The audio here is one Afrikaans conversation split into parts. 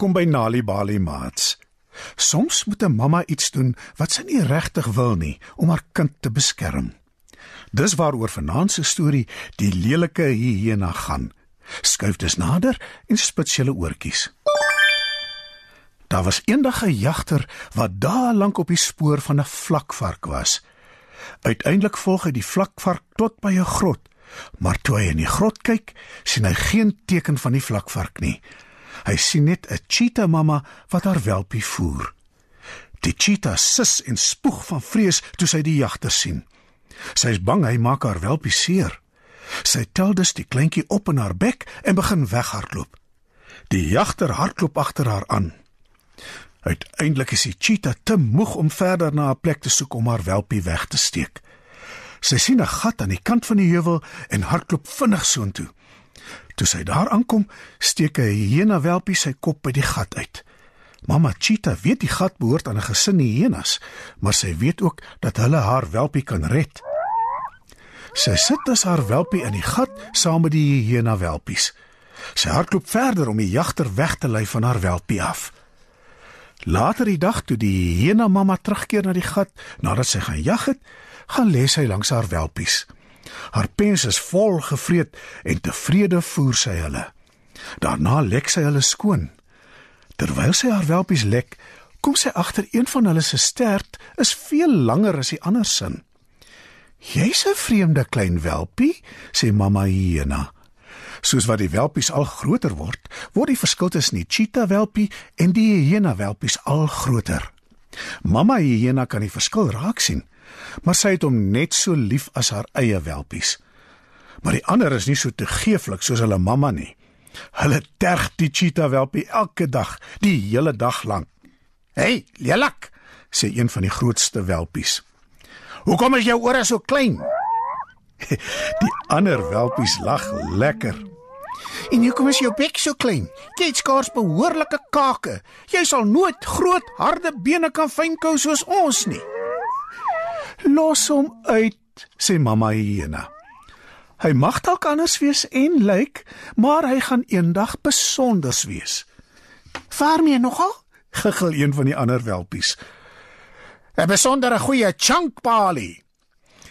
Welkom by Nali Bali Mats. Soms moet 'n mamma iets doen wat sy nie regtig wil nie om haar kind te beskerm. Dis waaroor vanaand se storie die lelike hyena gaan. Skuif dus nader en spits julle oortjies. Daar was eendag 'n jagter wat daar lank op die spoor van 'n vlakvark was. Uiteindelik volg hy die vlakvark tot by 'n grot, maar toe hy in die grot kyk, sien hy geen teken van die vlakvark nie. Hy sien net 'n cheetah mamma wat haar welpie voer. Die cheetah sis en spoeg van vrees toe sy die jagter sien. Sy is bang hy maak haar welpie seer. Sy tel dus die kleintjie op in haar bek en begin weghardloop. Die jagter hardloop agter haar aan. Uiteindelik is die cheetah te moeg om verder na 'n plek te soek om haar welpie weg te steek. Sy sien 'n gat aan die kant van die heuwel en hardloop vinnig soontoe. Toe sy daar aankom, steek 'n hyena welpie sy kop by die gat uit. Mamma cheetah weet die gat behoort aan 'n gesin hyenas, maar sy weet ook dat hulle haar welpie kan red. Sy sit as haar welpie in die gat saam met die hyena welpies. Sy hardloop verder om die jagter weg te lei van haar welpie af. Later die dag toe die hyena mamma terugkeer na die gat nadat sy gaan jag het, gaan lê sy langs haar welpies. Haar pens is vol gevreet en tevrede voer sy hulle. Daarna lek sy hulle skoon. Terwyl sy haar welpies lek, kom sy agter een van hulle se stert is veel langer as die ander se. "Jy's 'n vreemde klein welpie," sê mamma hyena. Soos wat die welpies al groter word, word die verskil tussen die cheetah welpie en die hyena welpies al groter. Mamma hyena kan die verskil raak sien maar sy het hom net so lief as haar eie welpies. Maar die ander is nie so toegeeflik soos hulle mamma nie. Hulle terg die cheetah welpie elke dag, die hele dag lank. "Hey, Lelak," sê een van die grootste welpies. "Hoekom is jou ore so klein?" Die ander welpies lag lekker. En hoekom is jou bek so klein? Jy het skaars behoorlike kake. Jy sal nooit groot, harde bene kan fynkou soos ons nie. Los hom uit, sê mamma hyena. Hy mag dalk anders wees en lyk, maar hy gaan eendag besonders wees. Waarmee nogal? Giggel een van die ander welpies. 'n Besondere goeie chunkpali.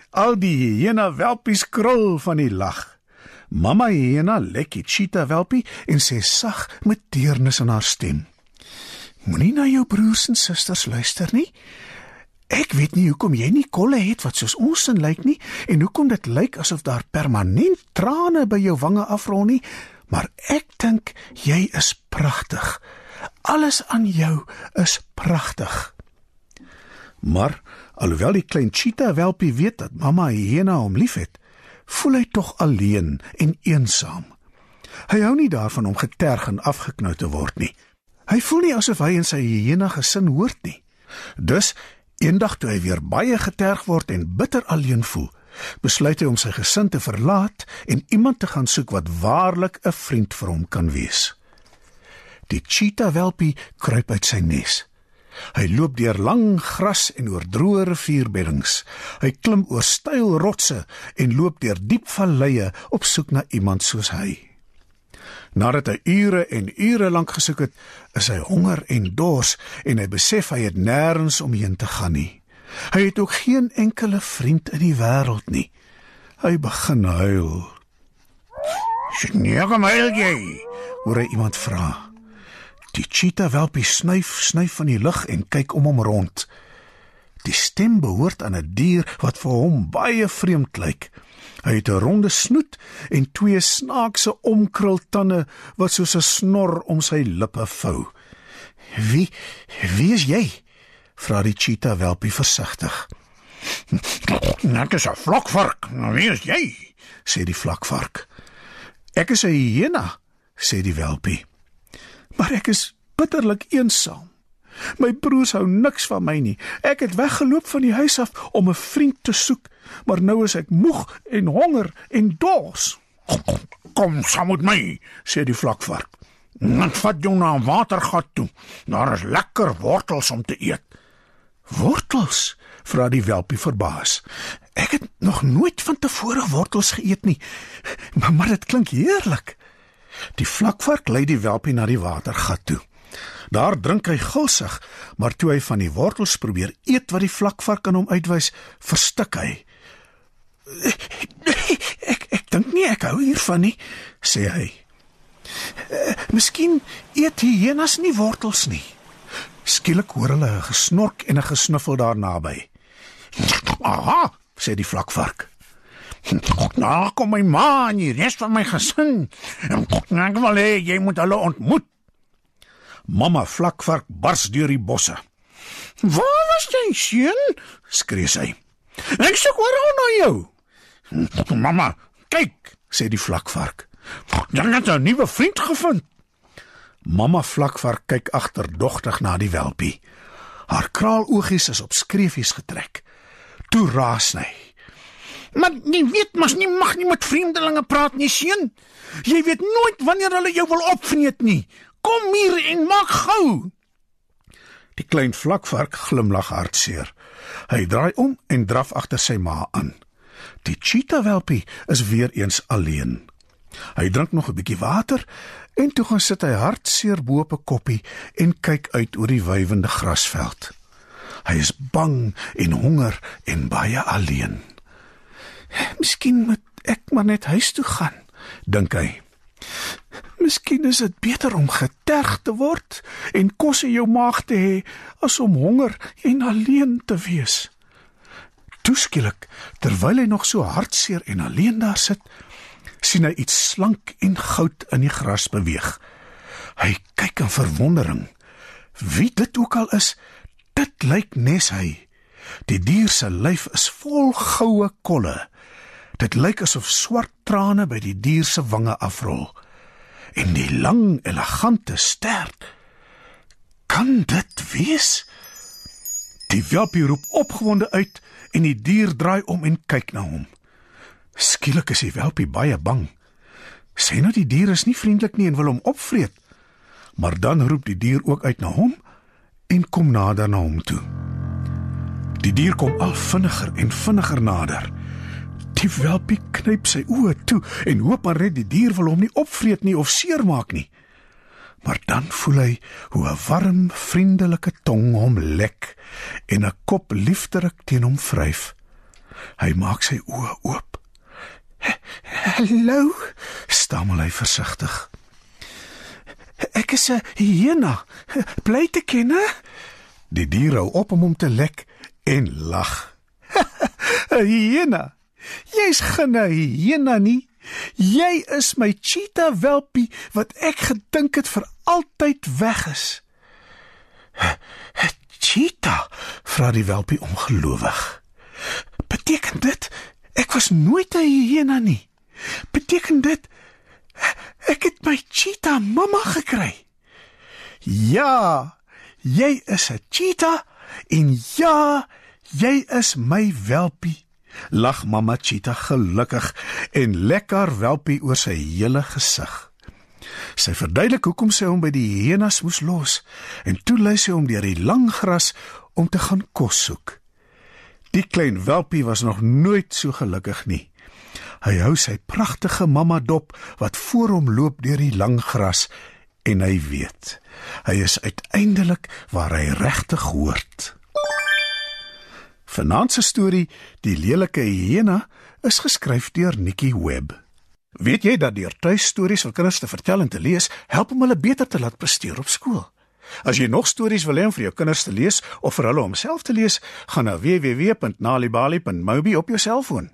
Al die hyena welpies krul van die lag. Mamma hyena lek die cheetah welpie en sê sag met deernis in haar stem: Moenie na jou broers en susters luister nie. Ek weet nie hoekom jy nie kolle het wat soos ons sin lyk nie en hoekom dit lyk asof daar permanent trane by jou wange afrol nie, maar ek dink jy is pragtig. Alles aan jou is pragtig. Maar alhoewel die klein cheetah welpie weet dat mamma hyena hom liefhet, voel hy tog alleen en eensaam. Hy hou nie daarvan om geterg en afgeknou te word nie. Hy voel nie asof hy in sy hyena gesin hoort nie. Dus Eendag toe hy weer baie geterg word en bitter alleen voel, besluit hy om sy gesin te verlaat en iemand te gaan soek wat waarlik 'n vriend vir hom kan wees. Die cheetah welpie kruip uit sy nes. Hy loop deur lang gras en oor droë rivierbeddings. Hy klim oor steil rotse en loop deur diep valleie op soek na iemand soos hy. Nadat hy ure en ure lank gesoek het, is hy honger en dors en hy besef hy het nêrens om heen te gaan nie. Hy het ook geen enkele vriend in die wêreld nie. Hy begin huil. "Sneek my jy?" hoor hy iemand vra. Die cheetah welpie snuif snuif van die lug en kyk om hom rond. Die stem behoort aan 'n dier wat vir hom baie vreemd lyk. Hy het 'n ronde snoet en twee snaakse omkrultande wat soos 'n snor om sy lippe vou. "Wie wie is jy?" vra die cheetah welpie versigtig. "Net 'n vlakvark. Nou, wie is jy?" sê die vlakvark. "Ek is 'n hyena," sê die welpie. "Maar ek is bitterlik eensaam. My broers hou niks van my nie. Ek het weggeloop van die huis af om 'n vriend te soek." maar nou is ek moeg en honger en dors. Kom saam met my, sê die vlakvark. Net vat jou na 'n watergat toe. Daar is lekker wortels om te eet. Wortels? vra die welpie verbaas. Ek het nog nooit van tevore wortels geëet nie. Maar, maar dit klink heerlik. Die vlakvark lei die welpie na die watergat toe. Daar drink hy gulsig, maar toe hy van die wortels probeer eet wat die vlakvark aan hom uitwys, verstik hy. Ek ek dink nie ek hou hiervan nie, sê hy. Uh, miskien eet hyenas nie wortels nie. Skielik hoor hulle 'n gesnork en 'n gesnuffel daar naby. "Aha," sê die vlakvark. "Nou kom my ma en die res van my gesin. Ek wil hê jy moet hulle ontmoet." Mamma vlakvark bars deur die bosse. "Waar was jy, seun?" skree sy. "Ek soek oral na jou." "Mamma, kyk," sê die vlakvark. "Jy het 'n nuwe vriend gevind." Mamma vlakvark kyk agterdogtig na die welpie. Haar kraaloogies is op skreefies getrek. Toe raas sy. "Maar jy weet mos nie mag nie met vreemdelinge praat nie, seun. Jy weet nooit wanneer hulle jou wil opvreet nie. Kom hier en maak gou." Die klein vlakvark glimlag hartseer. Hy draai om en draf agter sy ma aan. Die cheetah welpie is weer eens alleen. Hy drink nog 'n bietjie water en toe gaan sit hy hartseer bo op 'n koppie en kyk uit oor die wywende grasveld. Hy is bang en honger en baie alleen. Miskien moet ek maar net huis toe gaan, dink hy. Miskien is dit beter om geterg te word en kos in jou maag te hê as om honger en alleen te wees. Toeskielik, terwyl hy nog so hartseer en alleen daar sit, sien hy iets slank en goud in die gras beweeg. Hy kyk in verwondering. Wie dit ook al is, dit lyk nes hy. Die dier se lyf is vol goue kolle. Dit lyk asof swart trane by die dier se wange afrol en die lang elegante stert. Kan dit wees? Die welpie roep opgewonde uit en die dier draai om en kyk na hom. Skielik is die welpie baie bang. Sê nou die dier is nie vriendelik nie en wil hom opvreet. Maar dan roep die dier ook uit na hom en kom nader na hom toe. Die dier kom al vinniger en vinniger nader. Die welpie knyp sy oë toe en hoop maar net die dier wil hom nie opvreet nie of seermaak nie. Maar dan voel hy hoe 'n warm, vriendelike tong hom lek en 'n kop liefdelik teen hom vryf. Hy maak sy oë oop. "Hallo," stamel hy versigtig. "Ek is 'n hyena. Bly te ken." Die dier hou op om hom te lek en lag. "’n Hyena," Jy's geen hyena nie. Jy is my cheetah welpie wat ek gedink het vir altyd weg is. Cheetah, vra die welpie ongelowig. Beteken dit ek was nooit 'n hyena nie? Beteken dit ek het my cheetah mamma gekry? Ja, jy is 'n cheetah en ja, jy is my welpie lag mamma cheetah gelukkig en lekker welpie oor sy hele gesig. Sy verduidelik hoekom sy hom by die hyenas moes los en toe lei sy hom deur die lang gras om te gaan kos soek. Die klein welpie was nog nooit so gelukkig nie. Hy hou sy pragtige mamma dop wat voor hom loop deur die lang gras en hy weet hy is uiteindelik waar hy regtig hoort. Vanaand se storie, Die lelike hyena, is geskryf deur Nikki Webb. Weet jy dat deur tuistories vir kinders te vertel en te lees, help om hulle beter te laat presteer op skool? As jy nog stories wil hê om vir jou kinders te lees of vir hulle om self te lees, gaan na www.nalibali.mobi op jou selfoon.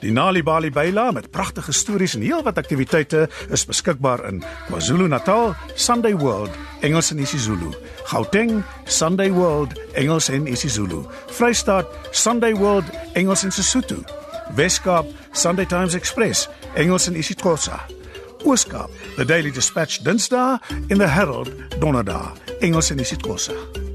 Die Nalibali byla met pragtige stories en heelwat aktiwiteite is beskikbaar in KwaZulu-Natal, Sunday World, Engels en isiZulu. Gauteng, Sunday World, Engels en isiZulu. Vrystaat, Sunday World, Engels en Sesotho. Weskaap, Sunday Times Express, Engels en isiXhosa. Ooskaap, The Daily Dispatch Dinsdae en The Herald Donderdag, Engels en isiXhosa.